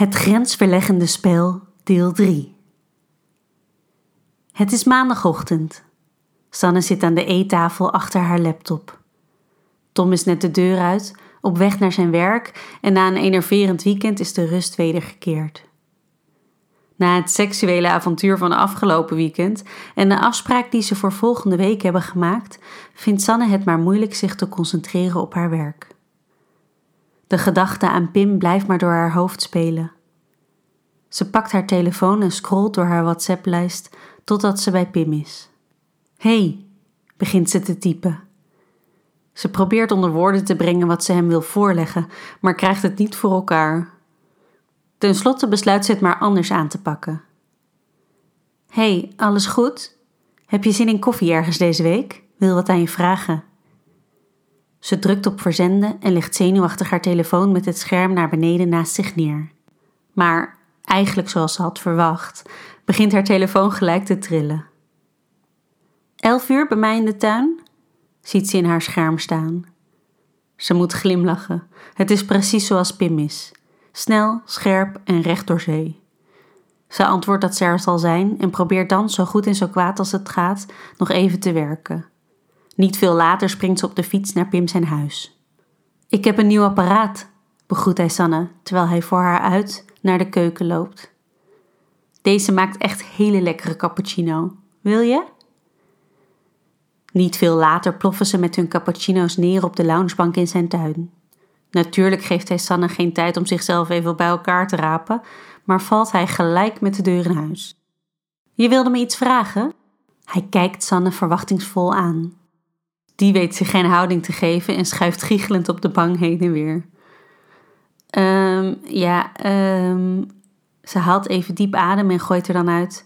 Het grensverleggende spel, deel 3. Het is maandagochtend. Sanne zit aan de eettafel achter haar laptop. Tom is net de deur uit, op weg naar zijn werk en na een enerverend weekend is de rust wedergekeerd. Na het seksuele avontuur van afgelopen weekend en de afspraak die ze voor volgende week hebben gemaakt, vindt Sanne het maar moeilijk zich te concentreren op haar werk. De gedachte aan Pim blijft maar door haar hoofd spelen. Ze pakt haar telefoon en scrolt door haar WhatsApp-lijst totdat ze bij Pim is. hey, begint ze te typen. Ze probeert onder woorden te brengen wat ze hem wil voorleggen, maar krijgt het niet voor elkaar. Ten slotte besluit ze het maar anders aan te pakken. hey, alles goed? Heb je zin in koffie ergens deze week? Wil wat aan je vragen. Ze drukt op verzenden en legt zenuwachtig haar telefoon met het scherm naar beneden naast zich neer. Maar, eigenlijk zoals ze had verwacht, begint haar telefoon gelijk te trillen. Elf uur bij mij in de tuin? ziet ze in haar scherm staan. Ze moet glimlachen. Het is precies zoals Pim is. Snel, scherp en recht door zee. Ze antwoordt dat ze er zal zijn en probeert dan, zo goed en zo kwaad als het gaat, nog even te werken. Niet veel later springt ze op de fiets naar Pim zijn huis. Ik heb een nieuw apparaat, begroet hij Sanne terwijl hij voor haar uit naar de keuken loopt. Deze maakt echt hele lekkere cappuccino. Wil je? Niet veel later ploffen ze met hun cappuccino's neer op de loungebank in zijn tuin. Natuurlijk geeft hij Sanne geen tijd om zichzelf even bij elkaar te rapen, maar valt hij gelijk met de deur in huis. Je wilde me iets vragen? Hij kijkt Sanne verwachtingsvol aan. Die weet zich geen houding te geven en schuift giechelend op de bank heen en weer. Um, ja, um, ze haalt even diep adem en gooit er dan uit.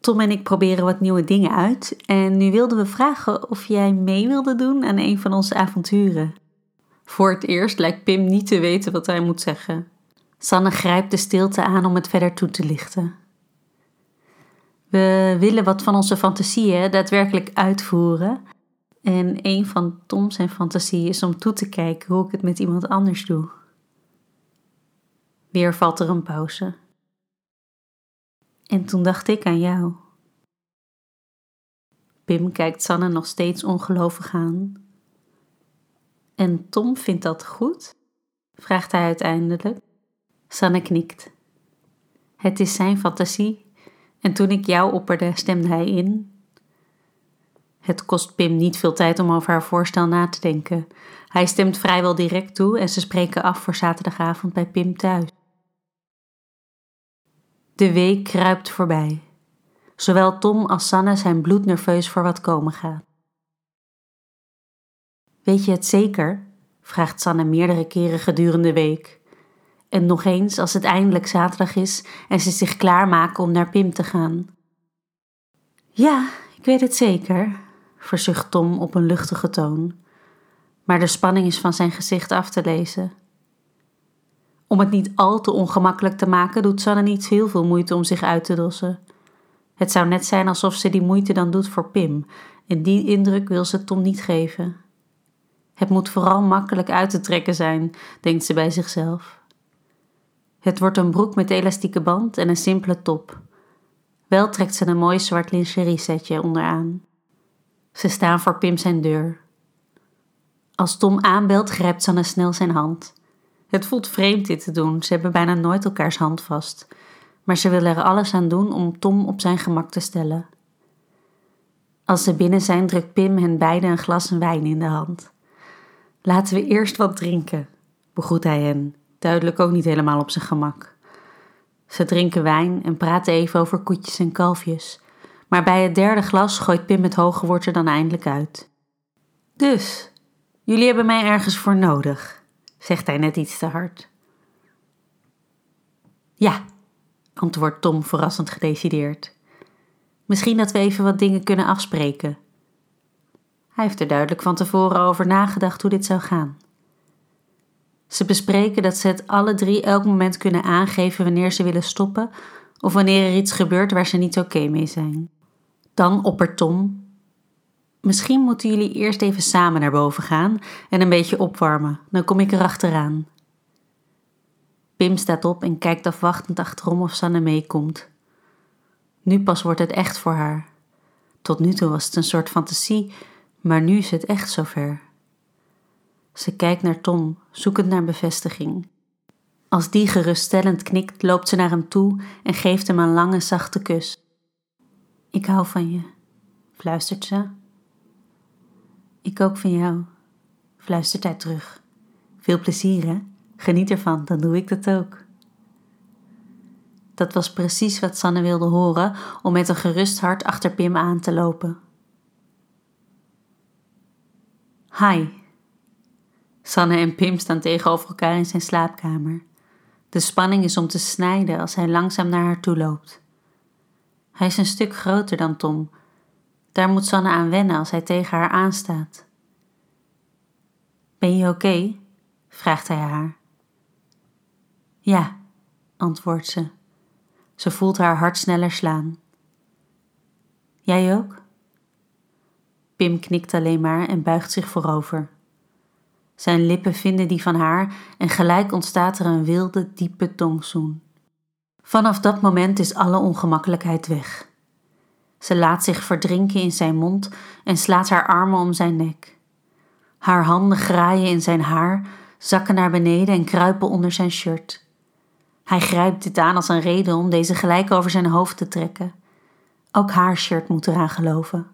Tom en ik proberen wat nieuwe dingen uit en nu wilden we vragen of jij mee wilde doen aan een van onze avonturen. Voor het eerst lijkt Pim niet te weten wat hij moet zeggen. Sanne grijpt de stilte aan om het verder toe te lichten. We willen wat van onze fantasieën daadwerkelijk uitvoeren en een van Tom zijn fantasie is om toe te kijken hoe ik het met iemand anders doe. Weer valt er een pauze. En toen dacht ik aan jou. Pim kijkt Sanne nog steeds ongelovig aan. En Tom vindt dat goed? vraagt hij uiteindelijk. Sanne knikt. Het is zijn fantasie en toen ik jou opperde, stemde hij in het kost Pim niet veel tijd om over haar voorstel na te denken. Hij stemt vrijwel direct toe en ze spreken af voor zaterdagavond bij Pim thuis. De week kruipt voorbij. Zowel Tom als Sanne zijn bloednerveus voor wat komen gaat. Weet je het zeker? vraagt Sanne meerdere keren gedurende de week. En nog eens als het eindelijk zaterdag is en ze zich klaarmaken om naar Pim te gaan. Ja, ik weet het zeker, verzucht Tom op een luchtige toon, maar de spanning is van zijn gezicht af te lezen. Om het niet al te ongemakkelijk te maken, doet Sanne niet heel veel moeite om zich uit te dossen. Het zou net zijn alsof ze die moeite dan doet voor Pim, en die indruk wil ze Tom niet geven. Het moet vooral makkelijk uit te trekken zijn, denkt ze bij zichzelf. Het wordt een broek met elastieke band en een simpele top. Wel trekt ze een mooi zwart lingerie setje onderaan. Ze staan voor Pim zijn deur. Als Tom aanbelt, grijpt Sanne snel zijn hand. Het voelt vreemd dit te doen, ze hebben bijna nooit elkaars hand vast. Maar ze willen er alles aan doen om Tom op zijn gemak te stellen. Als ze binnen zijn, drukt Pim hen beiden een glas wijn in de hand. Laten we eerst wat drinken, begroet hij hen, duidelijk ook niet helemaal op zijn gemak. Ze drinken wijn en praten even over koetjes en kalfjes, maar bij het derde glas gooit Pim het hoge woord er dan eindelijk uit. Dus, jullie hebben mij ergens voor nodig, zegt hij net iets te hard. Ja, antwoordt Tom verrassend gedecideerd. Misschien dat we even wat dingen kunnen afspreken. Hij heeft er duidelijk van tevoren over nagedacht hoe dit zou gaan. Ze bespreken dat ze het alle drie elk moment kunnen aangeven wanneer ze willen stoppen of wanneer er iets gebeurt waar ze niet oké mee zijn. Dan oppert Tom. Misschien moeten jullie eerst even samen naar boven gaan en een beetje opwarmen, dan kom ik erachteraan. Pim staat op en kijkt afwachtend achterom of Sanne meekomt. Nu pas wordt het echt voor haar. Tot nu toe was het een soort fantasie, maar nu is het echt zover. Ze kijkt naar Tom, zoekend naar bevestiging. Als die geruststellend knikt, loopt ze naar hem toe en geeft hem een lange, zachte kus. Ik hou van je, fluistert ze. Ik ook van jou, fluistert hij terug. Veel plezier, hè? Geniet ervan, dan doe ik dat ook. Dat was precies wat Sanne wilde horen om met een gerust hart achter Pim aan te lopen. Hi. Sanne en Pim staan tegenover elkaar in zijn slaapkamer. De spanning is om te snijden als hij langzaam naar haar toe loopt. Hij is een stuk groter dan Tom. Daar moet Sanne aan wennen als hij tegen haar aanstaat. Ben je oké? vraagt hij haar. Ja, antwoordt ze. Ze voelt haar hart sneller slaan. Jij ook? Pim knikt alleen maar en buigt zich voorover. Zijn lippen vinden die van haar en gelijk ontstaat er een wilde, diepe tongzoen. Vanaf dat moment is alle ongemakkelijkheid weg. Ze laat zich verdrinken in zijn mond en slaat haar armen om zijn nek. Haar handen graaien in zijn haar, zakken naar beneden en kruipen onder zijn shirt. Hij grijpt dit aan als een reden om deze gelijk over zijn hoofd te trekken. Ook haar shirt moet eraan geloven.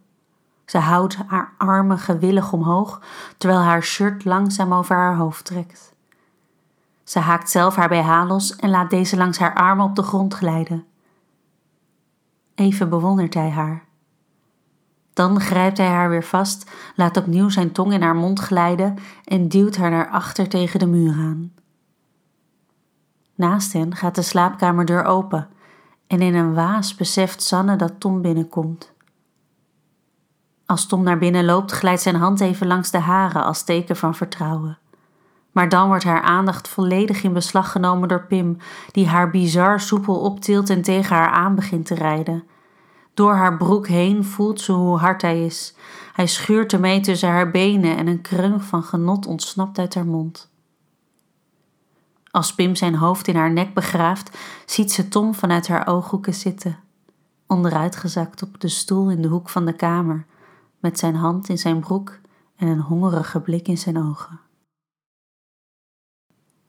Ze houdt haar armen gewillig omhoog, terwijl haar shirt langzaam over haar hoofd trekt. Ze haakt zelf haar BH los en laat deze langs haar armen op de grond glijden. Even bewondert hij haar. Dan grijpt hij haar weer vast, laat opnieuw zijn tong in haar mond glijden en duwt haar naar achter tegen de muur aan. Naast hen gaat de slaapkamerdeur open en in een waas beseft Sanne dat Tom binnenkomt. Als Tom naar binnen loopt, glijdt zijn hand even langs de haren als teken van vertrouwen. Maar dan wordt haar aandacht volledig in beslag genomen door Pim, die haar bizar soepel optilt en tegen haar aan begint te rijden. Door haar broek heen voelt ze hoe hard hij is. Hij schuurt ermee tussen haar benen en een kreun van genot ontsnapt uit haar mond. Als Pim zijn hoofd in haar nek begraaft, ziet ze Tom vanuit haar ooghoeken zitten, onderuitgezakt op de stoel in de hoek van de kamer, met zijn hand in zijn broek en een hongerige blik in zijn ogen.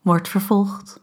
Wordt vervolgd.